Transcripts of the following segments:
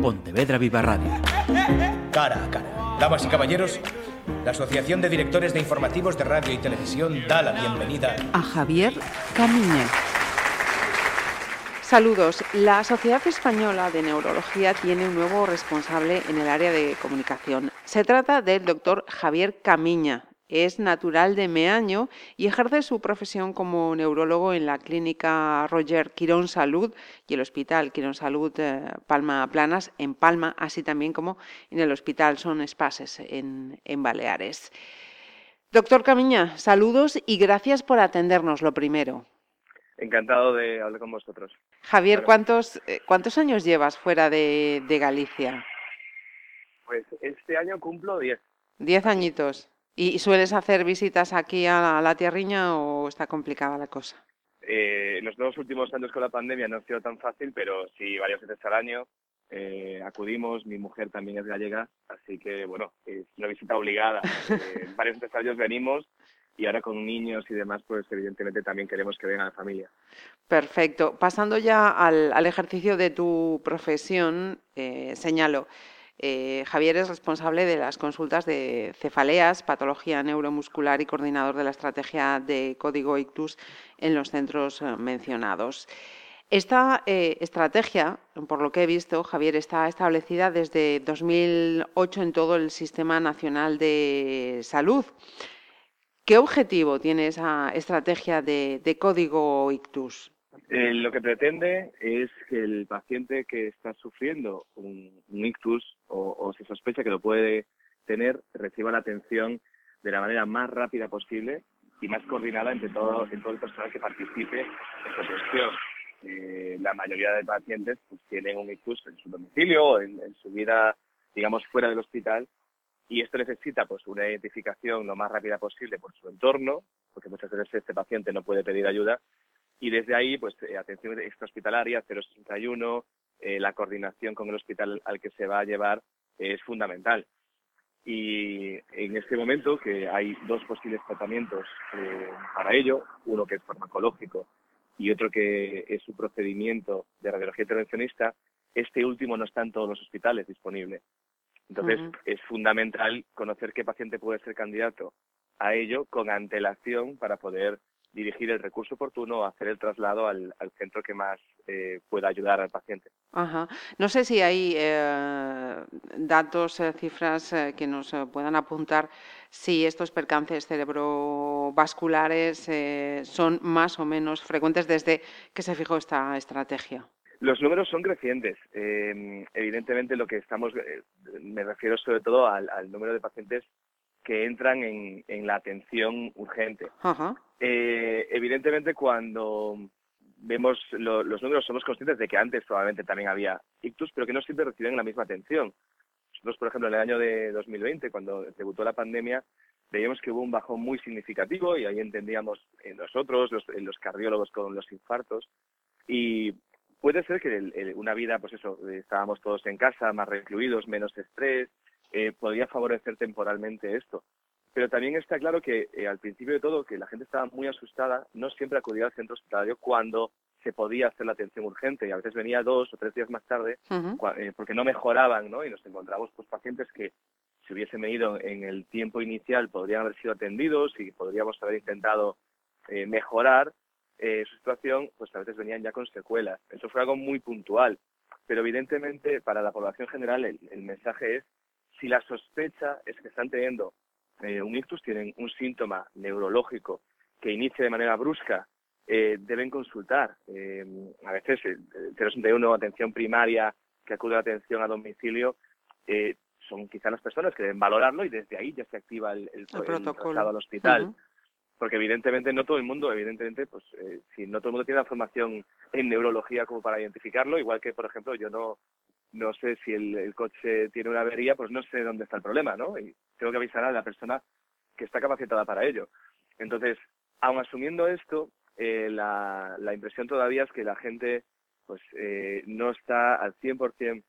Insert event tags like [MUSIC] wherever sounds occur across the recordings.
Pontevedra Viva Radio. Cara a cara. Damas y caballeros, la Asociación de Directores de Informativos de Radio y Televisión da la bienvenida a Javier Camiña. Saludos. La Sociedad Española de Neurología tiene un nuevo responsable en el área de comunicación. Se trata del doctor Javier Camiña. Es natural de Meaño y ejerce su profesión como neurólogo en la clínica Roger Quirón Salud y el Hospital Quirón Salud eh, Palma Planas en Palma, así también como en el Hospital Son Espases en, Baleares. Doctor Camiña, saludos y gracias por atendernos lo primero. Encantado de hablar con vosotros. Javier, ¿cuántos, eh, ¿cuántos años llevas fuera de, Galicia? Pues este año cumplo diez. Diez añitos. ¿Y sueles hacer visitas aquí a la, tierriña o está complicada la cosa? Eh, los dos últimos años con la pandemia no ha sido tan fácil, pero sí, varias veces al año eh, acudimos. Mi mujer también es gallega, así que, bueno, es una visita obligada. Eh, [LAUGHS] varios veces al año venimos y ahora con niños y demás, pues evidentemente también queremos que venga la familia. Perfecto. Pasando ya al, ejercicio de tu profesión, eh, señalo, eh, Javier es responsable de las consultas de cefaleas, patología neuromuscular y coordinador de la estrategia de código ictus en los centros eh, mencionados. Esta eh, estrategia, por lo que he visto, Javier, está establecida desde 2008 en todo el Sistema Nacional de Salud. ¿Qué objetivo tiene esa estrategia de código ictus? Eh, lo que pretende es que el paciente que está sufriendo un, ictus o, se sospecha que lo puede tener reciba la atención de la manera más rápida posible y más coordinada entre todo, en todo el personal que participe en esta cuestión. Eh, la mayoría de pacientes pues, tienen un ictus en su domicilio o en, en, su vida, digamos, fuera del hospital y esto necesita pues una identificación lo más rápida posible por su entorno, porque muchas veces este paciente no puede pedir ayuda y desde ahí, pues, eh, atención extrahospitalaria, 061, eh, la coordinación con el hospital al que se va a llevar es fundamental. Y en este momento, que hay dos posibles tratamientos eh, para ello, uno que es farmacológico y otro que es su procedimiento de radiología intervencionista, este último no está en todos los hospitales disponible. Entonces, es fundamental conocer qué paciente puede ser candidato a ello con antelación para poder dirigir el recurso oportuno, hacer el traslado al, centro que más eh, pueda ayudar al paciente. Ajá. No sé si hay eh, datos, eh, cifras que nos puedan apuntar si estos percances cerebrovasculares son más o menos frecuentes desde que se fijó esta estrategia. Los números son crecientes. evidentemente, lo que estamos, me refiero sobre todo al, al número de pacientes que entran en, en la atención urgente. Eh, evidentemente, cuando vemos los números, somos conscientes de que antes probablemente también había ictus, pero que no siempre reciben la misma atención. Nosotros, por ejemplo, en el año de 2020, cuando debutó la pandemia, veíamos que hubo un bajón muy significativo y ahí entendíamos en nosotros, los, los cardiólogos con los infartos. Y puede ser que una vida, pues eso, estábamos todos en casa, más recluidos, menos estrés, eh, podría favorecer temporalmente esto. Pero también está claro que eh, al principio de todo, que la gente estaba muy asustada, no siempre acudía al centro hospitalario cuando se podía hacer la atención urgente y a veces venía dos o tres días más tarde eh, porque no mejoraban, ¿no? Y nos encontramos pues pacientes que si hubiesen venido en el tiempo inicial podrían haber sido atendidos y podríamos haber intentado eh, mejorar su situación, pues a veces venían ya con secuelas. Eso fue algo muy puntual. Pero evidentemente para la población general el mensaje es si la sospecha es que están teniendo eh, un ictus, tienen un síntoma neurológico que inicia de manera brusca, eh, deben consultar. Eh, a veces, el 061, atención primaria, que acude a atención a domicilio, son quizás las personas que deben valorarlo y desde ahí ya se activa el, el, traslado al hospital. Porque evidentemente no todo el mundo, evidentemente, pues si no todo el mundo tiene la formación en neurología como para identificarlo, igual que, por ejemplo, yo no, no sé si el, coche tiene una avería, pues no sé dónde está el problema, ¿no? Y tengo que avisar a la persona que está capacitada para ello. Entonces, aun asumiendo esto, eh, la, la, impresión todavía es que la gente pues eh, no está al 100%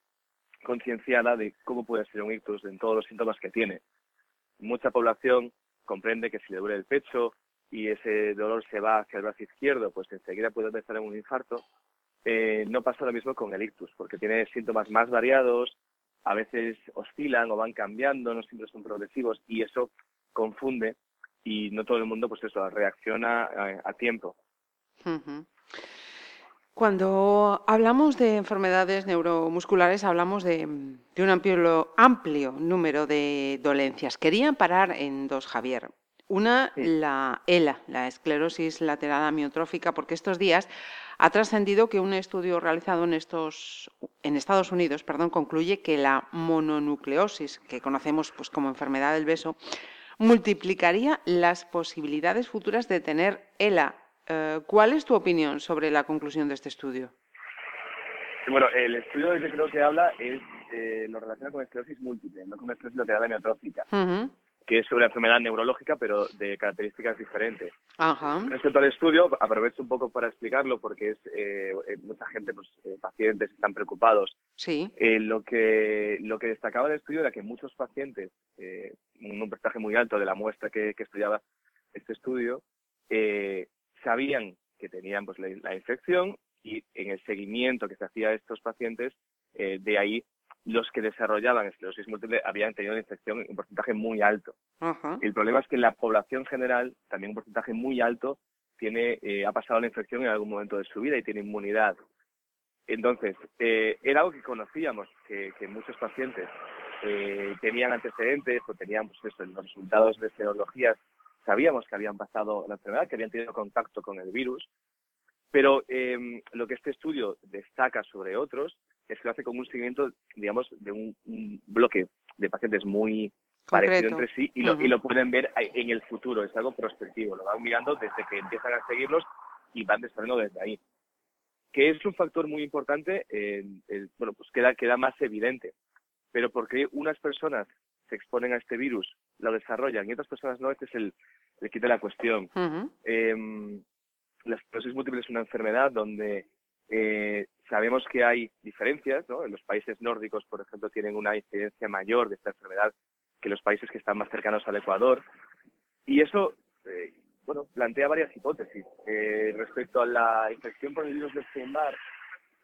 concienciada de cómo puede ser un ictus en todos los síntomas que tiene. Mucha población comprende que si le duele el pecho y ese dolor se va hacia el brazo izquierdo, pues enseguida puede empezar en un infarto, eh, no pasa lo mismo con el ictus, porque tiene síntomas más variados, a veces oscilan o van cambiando, no siempre son progresivos y eso confunde y no todo el mundo pues eso reacciona a, tiempo. Cuando hablamos de enfermedades neuromusculares hablamos de, un amplio, amplio número de dolencias. Quería parar en dos, Javier. Una, la ELA, la esclerosis lateral amiotrófica, porque estos días ha trascendido que un estudio realizado en, estos, en Estados Unidos perdón, concluye que la mononucleosis, que conocemos pues, como enfermedad del beso, multiplicaría las posibilidades futuras de tener ELA. Eh, ¿Cuál es tu opinión sobre la conclusión de este estudio? Bueno, el estudio del que creo que habla es eh, lo relaciona con esclerosis múltiple, no con esclerosis lateral amiotrófica que es una enfermedad neurológica, pero de características diferentes. Ajá. Respecto al estudio, aprovecho un poco para explicarlo, porque es eh, eh, mucha gente, pues, eh, pacientes están preocupados. Sí. lo que lo que destacaba el estudio era que muchos pacientes, un porcentaje muy alto de la muestra que, estudiaba este estudio, sabían que tenían pues la, infección y en el seguimiento que se hacía a estos pacientes, de ahí los que desarrollaban esclerosis múltiple habían tenido una infección en un porcentaje muy alto. El problema es que la población general, también un porcentaje muy alto, tiene, eh, ha pasado la infección en algún momento de su vida y tiene inmunidad. Entonces, eh, era algo que conocíamos, que, muchos pacientes eh, tenían antecedentes o tenían pues los resultados de serologías, sabíamos que habían pasado la enfermedad, que habían tenido contacto con el virus, pero lo que este estudio destaca sobre otros es que lo hace con un seguimiento, digamos, de un, bloque de pacientes muy parecido entre sí y lo, y lo pueden ver en el futuro, es algo prospectivo, lo van mirando desde que empiezan a seguirlos y van desarrollando desde ahí. Que es un factor muy importante, bueno, pues queda, queda más evidente. Pero porque unas personas se exponen a este virus, lo desarrollan y otras personas no, este es el, el kit de la cuestión. Em, la esclerosis múltiple es una enfermedad donde eh, sabemos que hay diferencias, ¿no? En los países nórdicos, por ejemplo, tienen una incidencia mayor de esta enfermedad que los países que están más cercanos al Ecuador. Y eso, eh, bueno, plantea varias hipótesis. Eh, respecto a la infección por el virus de Epstein-Barr,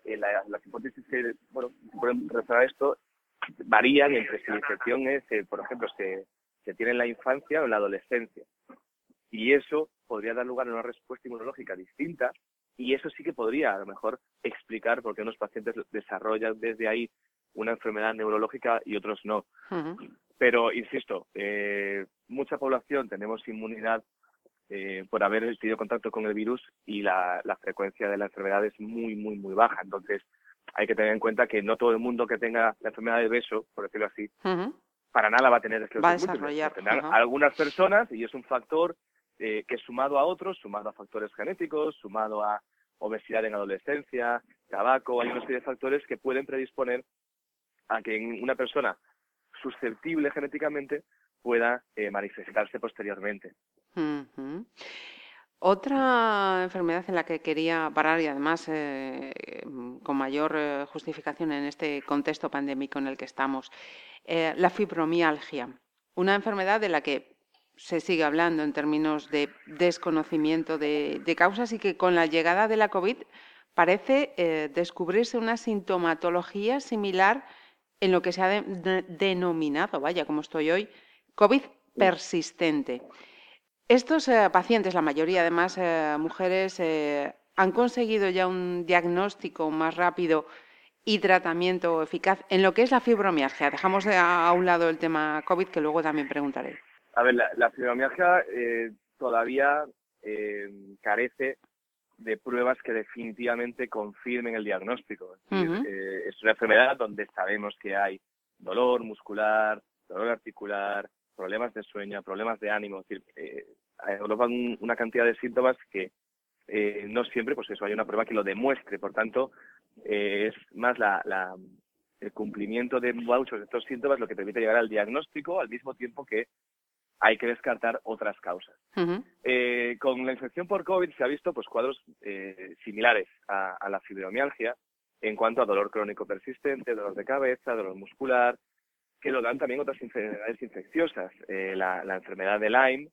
eh, las hipótesis que, bueno, pueden referir esto varían entre si la infección es, por ejemplo, se, se tiene en la infancia o en la adolescencia. Y eso podría dar lugar a una respuesta inmunológica distinta y eso sí que podría a lo mejor explicar por qué unos pacientes desarrollan desde ahí una enfermedad neurológica y otros no. Pero, insisto, eh, mucha población tenemos inmunidad eh, por haber tenido contacto con el virus y la, frecuencia de la enfermedad es muy, muy, muy baja. Entonces, hay que tener en cuenta que no todo el mundo que tenga la enfermedad del beso, por decirlo así, para nada va a tener esclerosis va a desarrollar. algunas personas y es un factor eh, que sumado a otros, sumado a factores genéticos, sumado a obesidad en adolescencia, tabaco, hay una serie de factores que pueden predisponer a que una persona susceptible genéticamente pueda eh, manifestarse posteriormente. Otra enfermedad en la que quería parar y además eh, con mayor justificación en este contexto pandémico en el que estamos, la fibromialgia, una enfermedad de la que se sigue hablando en términos de desconocimiento de, causas y que con la llegada de la COVID parece eh, descubrirse una sintomatología similar en lo que se ha denominado, vaya, como estoy hoy, COVID persistente. Estos eh, pacientes, la mayoría además eh, mujeres, han conseguido ya un diagnóstico más rápido y tratamiento eficaz en lo que es la fibromialgia. Dejamos a un lado el tema COVID, que luego también preguntaré. A ver, la, fibromialgia eh, todavía eh, carece de pruebas que definitivamente confirmen el diagnóstico. Eh, es, una enfermedad donde sabemos que hay dolor muscular, dolor articular, problemas de sueño, problemas de ánimo. Es decir, una cantidad de síntomas que no siempre, pues eso, hay una prueba que lo demuestre. Por tanto, es más la, el cumplimiento de muchos de estos síntomas lo que permite llegar al diagnóstico al mismo tiempo que hay que descartar otras causas. Eh, con la infección por COVID se ha visto pues cuadros eh, similares a, la fibromialgia en cuanto a dolor crónico persistente, dolor de cabeza, dolor muscular, que lo dan también otras enfermedades infecciosas. Eh, la, enfermedad de Lyme,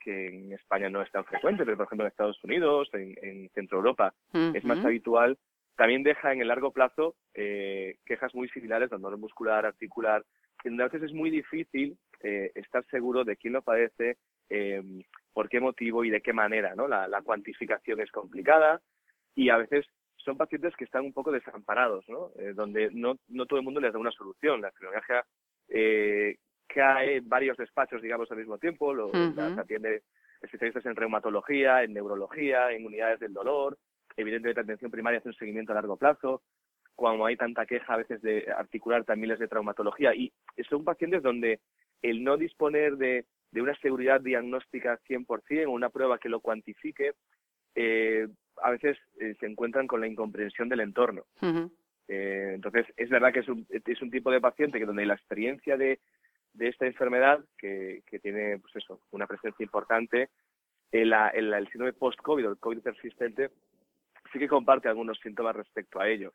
que en España no es tan frecuente, pero por ejemplo en Estados Unidos, en, Centro Europa, es más habitual también deja en el largo plazo quejas muy similares, dolor muscular, articular, donde a veces es muy difícil eh, estar seguro de quién lo padece, eh, por qué motivo y de qué manera, ¿no? La, cuantificación es complicada y a veces son pacientes que están un poco desamparados, ¿no? donde no, no todo el mundo les da una solución. La fibromialgia eh, cae en varios despachos, digamos, al mismo tiempo, lo, atiende especialistas en reumatología, en neurología, en unidades del dolor, evidentemente la atención primaria hace un seguimiento a largo plazo, cuando hay tanta queja a veces de articular también les de traumatología. Y son pacientes donde el no disponer de, una seguridad diagnóstica 100% o una prueba que lo cuantifique, eh, a veces eh, se encuentran con la incomprensión del entorno. Eh, entonces, es verdad que es un, es un tipo de paciente que donde la experiencia de, de esta enfermedad, que, que tiene pues eso, una presencia importante, el, el, el síndrome post-COVID o el COVID persistente, sí que comparte algunos síntomas respecto a ello.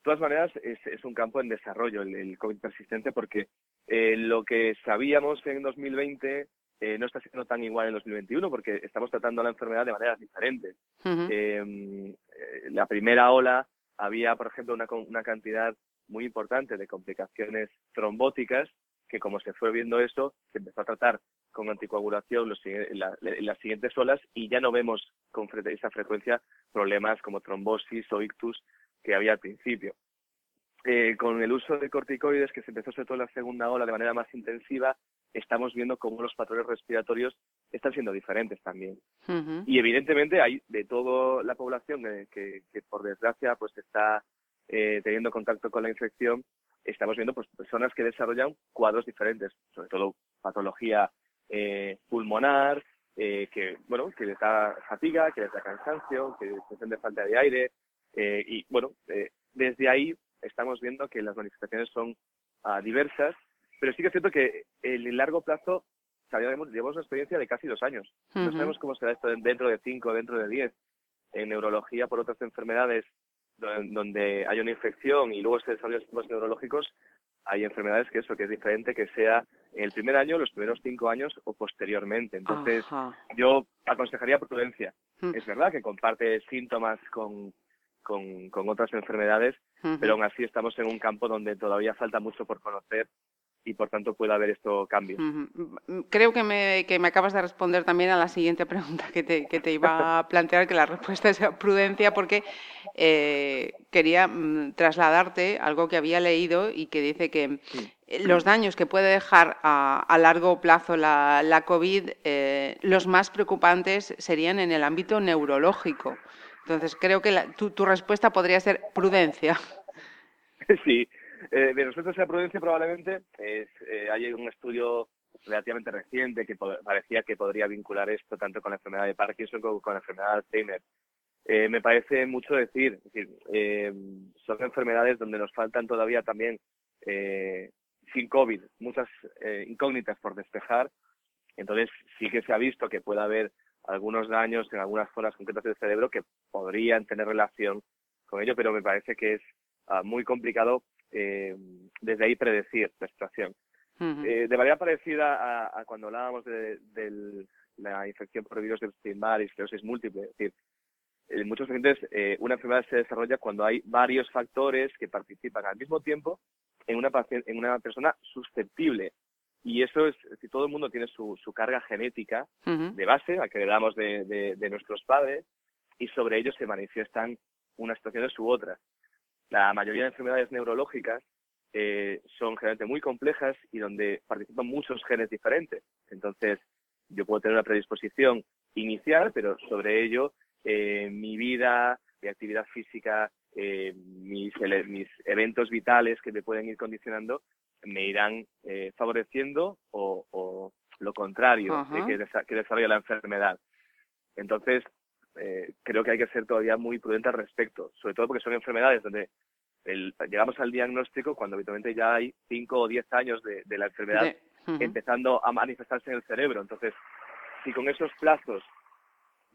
De todas maneras, es, es un campo en desarrollo el, COVID persistente porque eh, lo que sabíamos en 2020 eh, no está siendo tan igual en 2021 porque estamos tratando la enfermedad de maneras diferentes. Eh, la primera ola había, por ejemplo, una, una cantidad muy importante de complicaciones trombóticas que como se fue viendo eso, se empezó a tratar con anticoagulación en, las siguientes olas y ya no vemos con esa frecuencia problemas como trombosis o ictus que había al principio. Eh, con el uso de corticoides, que se empezó sobre todo en la segunda ola de manera más intensiva, estamos viendo cómo los patrones respiratorios están siendo diferentes también. Y evidentemente hay de toda la población que, por desgracia pues está eh, teniendo contacto con la infección, estamos viendo pues personas que desarrollan cuadros diferentes, sobre todo patología eh, pulmonar, eh, que bueno, que les da fatiga, que les da cansancio, que les de falta de aire, eh, y bueno, desde ahí estamos viendo que las manifestaciones son ah, diversas, pero sí que es cierto que en el largo plazo sabemos, llevamos una experiencia de casi dos años. No sabemos cómo será esto dentro de cinco, dentro de diez. En neurología, por otras enfermedades donde hay una infección y luego se desarrollan síntomas neurológicos, hay enfermedades que eso, que es diferente que sea en el primer año, los primeros cinco años o posteriormente. Entonces, yo aconsejaría prudencia. Mm. Es verdad que comparte síntomas con, con, con otras enfermedades, pero aún así estamos en un campo donde todavía falta mucho por conocer y por tanto puede haber esto cambio. Creo que me, que me acabas de responder también a la siguiente pregunta que te, que te iba a plantear, que la respuesta es prudencia, porque eh, quería mm, trasladarte algo que había leído y que dice que los daños que puede dejar a, largo plazo la, la COVID, eh, los más preocupantes serían en el ámbito neurológico. Entonces, creo que tu, tu respuesta podría ser prudencia. [LAUGHS] Sí, eh, mi respuesta a esa prudencia probablemente es, eh, hay un estudio relativamente reciente que parecía que podría vincular esto tanto con la enfermedad de Parkinson como con la enfermedad de Alzheimer. Eh, me parece mucho decir, es decir eh, son enfermedades donde nos faltan todavía también, eh, sin COVID, muchas eh, incógnitas por despejar. Entonces sí que se ha visto que puede haber algunos daños en algunas zonas concretas del cerebro que podrían tener relación con ello, pero me parece que es ah, muy complicado eh, desde ahí predecir la situación. eh, de manera parecida a, cuando hablábamos de, la infección por virus de Epstein-Barr y esclerosis múltiple, es decir, en muchos pacientes eh, una enfermedad se desarrolla cuando hay varios factores que participan al mismo tiempo en una, en una persona susceptible. Y eso es, si todo el mundo tiene su, su carga genética de base, a que le damos de, de, de, nuestros padres, y sobre ello se manifiestan unas situaciones u otras. La mayoría de enfermedades neurológicas eh, son generalmente muy complejas y donde participan muchos genes diferentes. Entonces, yo puedo tener una predisposición inicial, pero sobre ello eh, mi vida, mi actividad física, eh, mis, mis, eventos vitales que me pueden ir condicionando me irán eh, favoreciendo o, o, lo contrario que, que desarrolla la enfermedad. Entonces, eh, creo que hay que ser todavía muy prudente al respecto, sobre todo porque son enfermedades donde llegamos al diagnóstico cuando habitualmente ya hay 5 o 10 años de, la enfermedad empezando a manifestarse en el cerebro. Entonces, si con esos plazos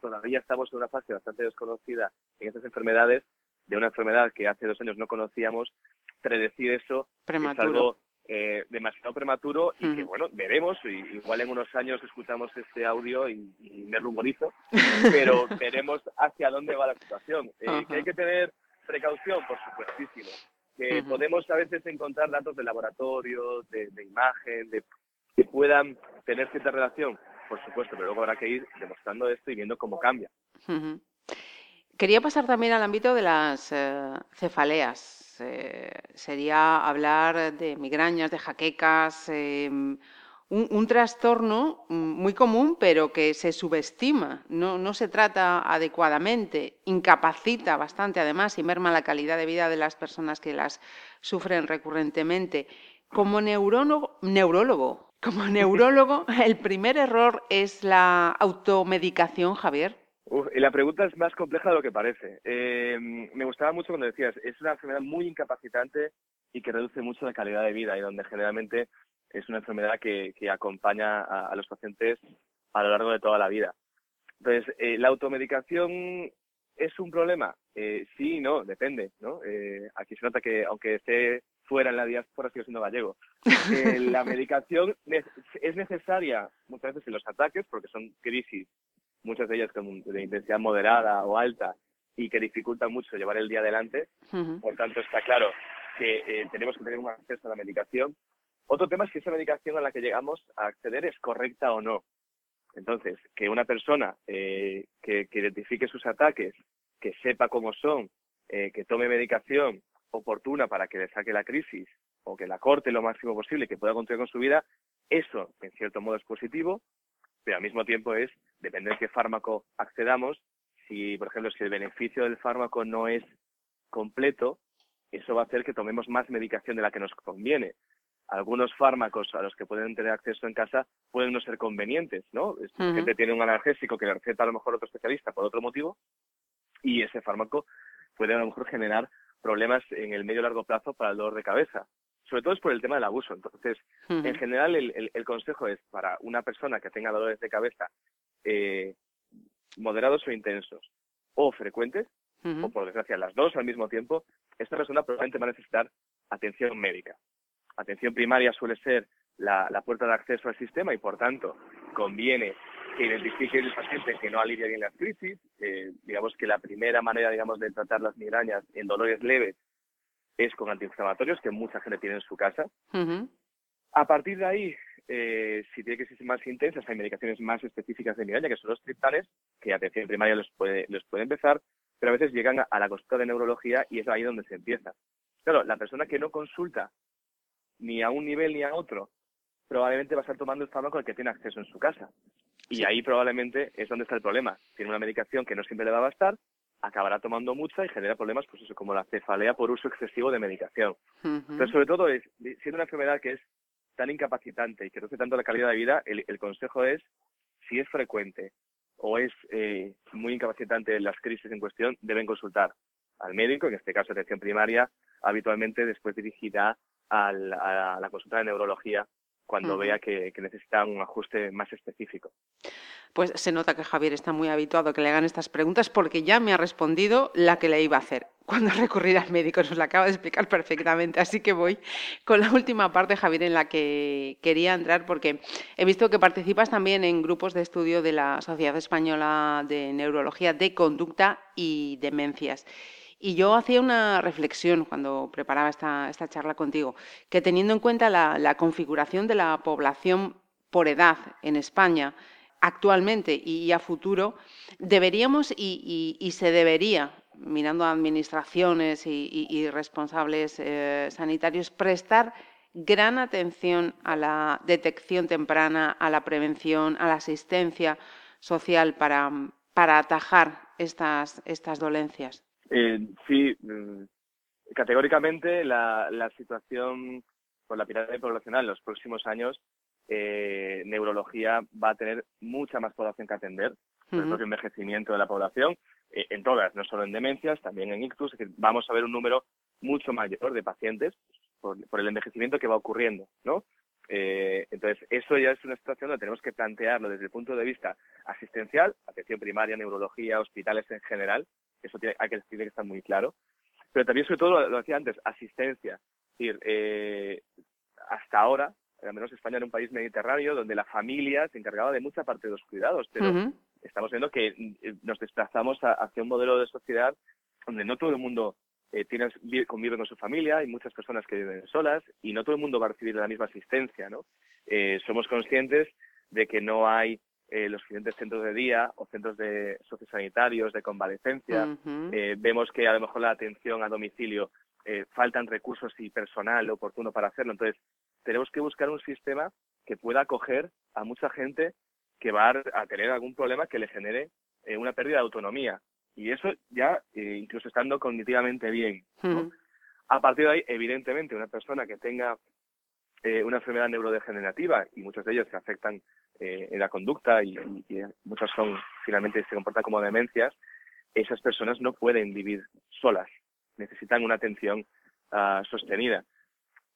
todavía estamos en una fase bastante desconocida en estas enfermedades, de una enfermedad que hace dos años no conocíamos, predecir eso es algo eh, demasiado prematuro y que, bueno, veremos, y igual en unos años escuchamos este audio y, me rumorizo, [LAUGHS] pero veremos hacia dónde va la situación. Eh, que hay que tener precaución, por supuestísimo. Que podemos a veces encontrar datos de laboratorio, de, imagen, de, que puedan tener cierta relación, por supuesto, pero luego habrá que ir demostrando esto y viendo cómo cambia. Quería pasar también al ámbito de las eh, cefaleas. Eh, sería hablar de migrañas, de jaquecas, em, un, trastorno muy común, pero que se subestima, no, no, se trata adecuadamente, incapacita bastante además y merma la calidad de vida de las personas que las sufren recurrentemente. Como neurólogo, neurólogo como [LAUGHS] neurólogo, el primer error es la automedicación, Javier. Y la pregunta es más compleja de lo que parece. Eh, me gustaba mucho cuando decías, es una enfermedad muy incapacitante y que reduce mucho la calidad de vida y donde generalmente es una enfermedad que, acompaña a, los pacientes a lo largo de toda la vida. Entonces, eh, ¿la automedicación es un problema? Eh, sí y no, depende, ¿no? Eh, aquí se nota que, aunque esté fuera en la diáspora, sigo siendo gallego. la [LAUGHS] medicación es necesaria muchas veces en los ataques, porque son crisis, muchas de ellas con, de intensidad moderada o alta, y que dificultan mucho llevar el día adelante. Por tanto, está claro que tenemos que tener un acceso a la medicación, otro tema es si esa medicación a la que llegamos a acceder es correcta o no. Entonces, que una persona eh, que, identifique sus ataques, que sepa cómo son, eh, que tome medicación oportuna para que le saque la crisis o que la corte lo máximo posible que pueda continuar con su vida, eso en cierto modo es positivo, pero al mismo tiempo es, depende de qué fármaco accedamos, si por ejemplo si el beneficio del fármaco no es completo, eso va a hacer que tomemos más medicación de la que nos conviene algunos fármacos a los que pueden tener acceso en casa pueden no ser convenientes, ¿no? La gente tiene un analgésico que le receta a lo mejor otro especialista por otro motivo y ese fármaco puede a lo mejor generar problemas en el medio largo plazo para el dolor de cabeza. Sobre todo es por el tema del abuso. Entonces, en general, el, consejo es para una persona que tenga dolores de cabeza eh, moderados o intensos o frecuentes, o por desgracia las dos al mismo tiempo, esta persona probablemente va a necesitar atención médica atención primaria suele ser la, puerta de acceso al sistema y, por tanto, conviene que identifique el paciente que no alivia bien las crisis. digamos que la primera manera, digamos, de tratar las migrañas en dolores leves es con antiinflamatorios, que mucha gente tiene en su casa. A partir de ahí, eh, si tiene que ser más intensas, hay medicaciones más específicas de migraña, que son los triptanes, que atención primaria los puede, los puede empezar, pero a veces llegan a, a la consulta de neurología y es ahí donde se empieza. Claro, la persona que no consulta ni a un nivel ni a otro, probablemente va a estar tomando el fármaco al que tiene acceso en su casa. Y ahí probablemente es donde está el problema. Tiene una medicación que no siempre le va a bastar, acabará tomando mucha y genera problemas, pues eso, como la cefalea por uso excesivo de medicación. Pero sobre todo, es, siendo una enfermedad que es tan incapacitante y que reduce tanto la calidad de vida, el, consejo es, si es frecuente o es eh, muy incapacitante las crisis en cuestión, deben consultar al médico, en este caso atención primaria, habitualmente después dirigida a la consulta de neurología cuando vea que, necesita un ajuste más específico. Pues se nota que Javier está muy habituado a que le hagan estas preguntas porque ya me ha respondido la que le iba a hacer. Cuando [LAUGHS] recurrir al médico nos la acaba de explicar perfectamente. Así que voy con la última parte, Javier, en la que quería entrar porque he visto que participas también en grupos de estudio de la Sociedad Española de Neurología de Conducta y Demencias. Y yo hacía una reflexión cuando preparaba esta, charla contigo, que teniendo en cuenta la, configuración de la población por edad en España, actualmente y a futuro, deberíamos y, se debería, mirando a administraciones y, responsables eh, sanitarios, prestar gran atención a la detección temprana, a la prevención, a la asistencia social para, atajar estas dolencias. Eh, sí, mm, categóricamente la, la situación con la pirámide poblacional en los próximos años, eh, neurología va a tener mucha más población que atender por el propio envejecimiento de la población, eh, en todas, no solo en demencias, también en ictus, es decir, vamos a ver un número mucho mayor de pacientes por, por el envejecimiento que va ocurriendo, ¿no? Eh, entonces, eso ya es una situación donde tenemos que plantearlo desde el punto de vista asistencial, atención primaria, neurología, hospitales en general, eso tiene, hay que, tiene que estar muy claro. Pero también, sobre todo, lo, decía antes, asistencia. Es decir, eh, hasta ahora, al menos España era un país mediterráneo donde la familia se encargaba de mucha parte de los cuidados, pero estamos viendo que eh, nos desplazamos hacia un modelo de sociedad donde no todo el mundo eh, tienen, conviven con su familia, hay muchas personas que viven solas y no todo el mundo va a recibir la misma asistencia, ¿no? Eh, somos conscientes de que no hay eh, los suficientes centros de día o centros de sociosanitarios, de convalecencia. Eh, vemos que a lo mejor la atención a domicilio faltan recursos y personal oportuno para hacerlo. Entonces, tenemos que buscar un sistema que pueda acoger a mucha gente que va a tener algún problema que le genere una pérdida de autonomía. Y eso ya, incluso estando cognitivamente bien. A partir de ahí, evidentemente, una persona que tenga una enfermedad neurodegenerativa y muchos de ellos que afectan eh, en la conducta y, muchas son finalmente se comportan como demencias, esas personas no pueden vivir solas, necesitan una atención ah, sostenida.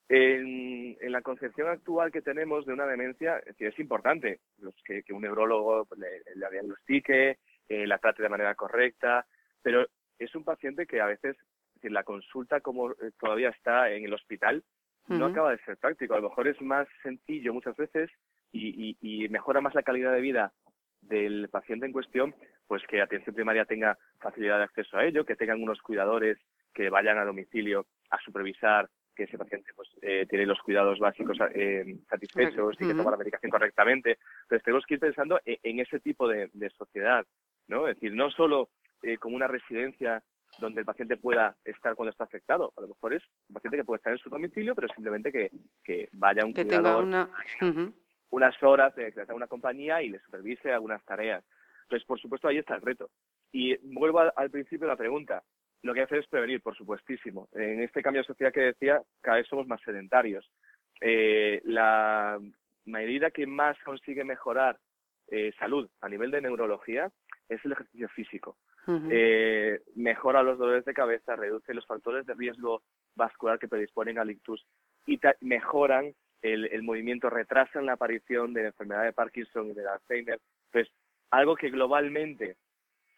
En, la concepción actual que tenemos de una demencia, es, decir, es importante que, un neurólogo le, la diagnostique, eh, la trate de manera correcta, pero es un paciente que a veces, decir, la consulta como eh, todavía está en el hospital, no acaba de ser práctico. A lo mejor es más sencillo muchas veces y, mejora más la calidad de vida del paciente en cuestión, pues que atención primaria tenga facilidad de acceso a ello, que tengan unos cuidadores que vayan a domicilio a supervisar que ese paciente pues eh, tiene los cuidados básicos eh, satisfechos y que toma la medicación correctamente. Entonces tenemos que ir pensando e, en, ese tipo de, sociedad, ¿no? Es decir, no solo eh, como una residencia donde el paciente pueda estar cuando está afectado. A lo mejor es un paciente que puede estar en su domicilio, pero simplemente que, que vaya un que cuidador, tenga una unas horas de crear una compañía y le supervise algunas tareas. Entonces, por supuesto, ahí está el reto. Y vuelvo al, principio de la pregunta. Lo que hay que hacer es prevenir, por supuestísimo. En este cambio de sociedad que decía, cada vez somos más sedentarios. Eh, la medida que más consigue mejorar eh, salud a nivel de neurología es el ejercicio físico. eh, mejora los dolores de cabeza, reduce los factores de riesgo vascular que predisponen al ictus y mejoran el, movimiento retrasa la aparición de la enfermedad de Parkinson y de Alzheimer. Pues algo que globalmente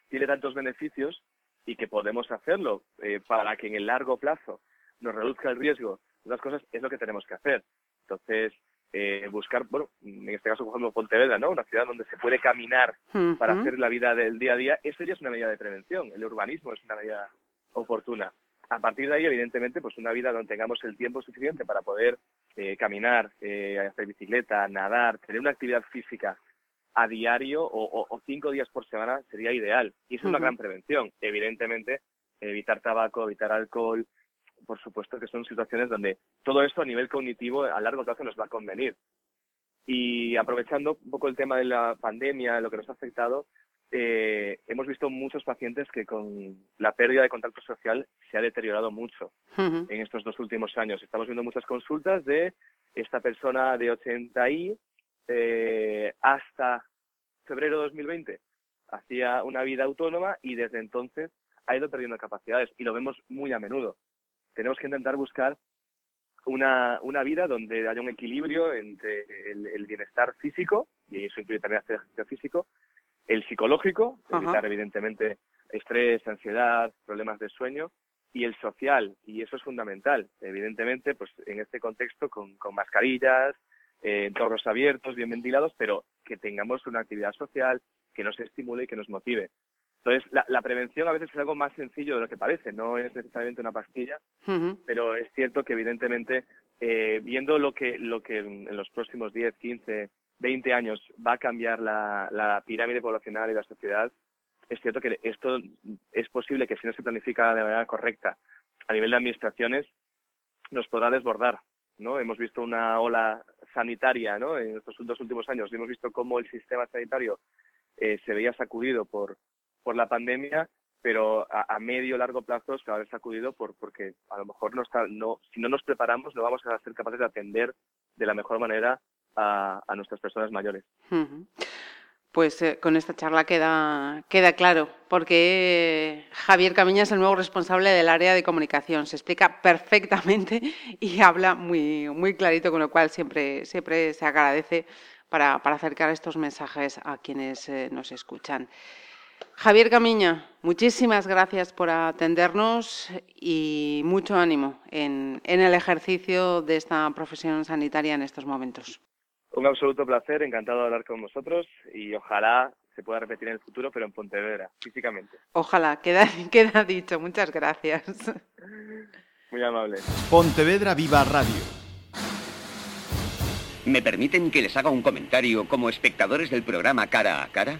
tiene tantos beneficios y que podemos hacerlo eh, para que en el largo plazo nos reduzca el riesgo las cosas es lo que tenemos que hacer. Entonces, eh, buscar, bueno, en este caso, por ejemplo, Pontevedra, ¿no? Una ciudad donde se puede caminar para hacer la vida del día a día, eso ya es una medida de prevención. El urbanismo es una medida oportuna. A partir de ahí, evidentemente, pues una vida donde tengamos el tiempo suficiente para poder eh, caminar, eh, hacer bicicleta, nadar, tener una actividad física a diario o, cinco días por semana sería ideal. Y es una gran prevención. Evidentemente, evitar tabaco, evitar alcohol, por supuesto que son situaciones donde todo esto a nivel cognitivo a largo plazo nos va a convenir. Y aprovechando un poco el tema de la pandemia, lo que nos ha afectado, eh, hemos visto muchos pacientes que con la pérdida de contacto social se ha deteriorado mucho en estos dos últimos años. Estamos viendo muchas consultas de esta persona de 80 y eh, hasta febrero de 2020 hacía una vida autónoma y desde entonces ha ido perdiendo capacidades y lo vemos muy a menudo. Tenemos que intentar buscar una, una vida donde haya un equilibrio entre el, el bienestar físico, y eso incluye también hacer ejercicio físico, el psicológico, evitar evidentemente estrés, ansiedad, problemas de sueño, y el social, y eso es fundamental, evidentemente, pues en este contexto con, mascarillas, eh, entornos abiertos, bien ventilados, pero que tengamos una actividad social que nos estimule y que nos motive. Entonces, la, prevención a veces es algo más sencillo de lo que parece, no es necesariamente una pastilla, pero es cierto que evidentemente, eh, viendo lo que, lo que en los próximos 10, 15, 20 años va a cambiar la, pirámide poblacional y la sociedad, es cierto que esto es posible que si no se planifica de manera correcta a nivel de administraciones, nos podrá desbordar. ¿no? Hemos visto una ola sanitaria ¿no? en estos dos últimos años. Hemos visto cómo el sistema sanitario eh, se veía sacudido por, por la pandemia, pero a, medio largo plazo se va a ver sacudido por, porque a lo mejor no está, no, si no nos preparamos no vamos a ser capaces de atender de la mejor manera a, nuestras personas mayores. Pues eh, con esta charla queda, queda claro, porque Javier Camiña es el nuevo responsable del área de comunicación. Se explica perfectamente y habla muy, muy clarito, con lo cual siempre, siempre se agradece para, acercar estos mensajes a quienes eh, nos escuchan. Javier Camiña, muchísimas gracias por atendernos y mucho ánimo en el ejercicio de esta profesión sanitaria en estos momentos. Un absoluto placer, encantado de hablar con vosotros y ojalá se pueda repetir en el futuro, pero en Pontevedra, físicamente. Ojalá, queda, [LAUGHS] queda dicho. Muchas gracias. Muy amable. Pontevedra Viva Radio. ¿Me permiten que les haga un comentario como espectadores del programa Cara a Cara?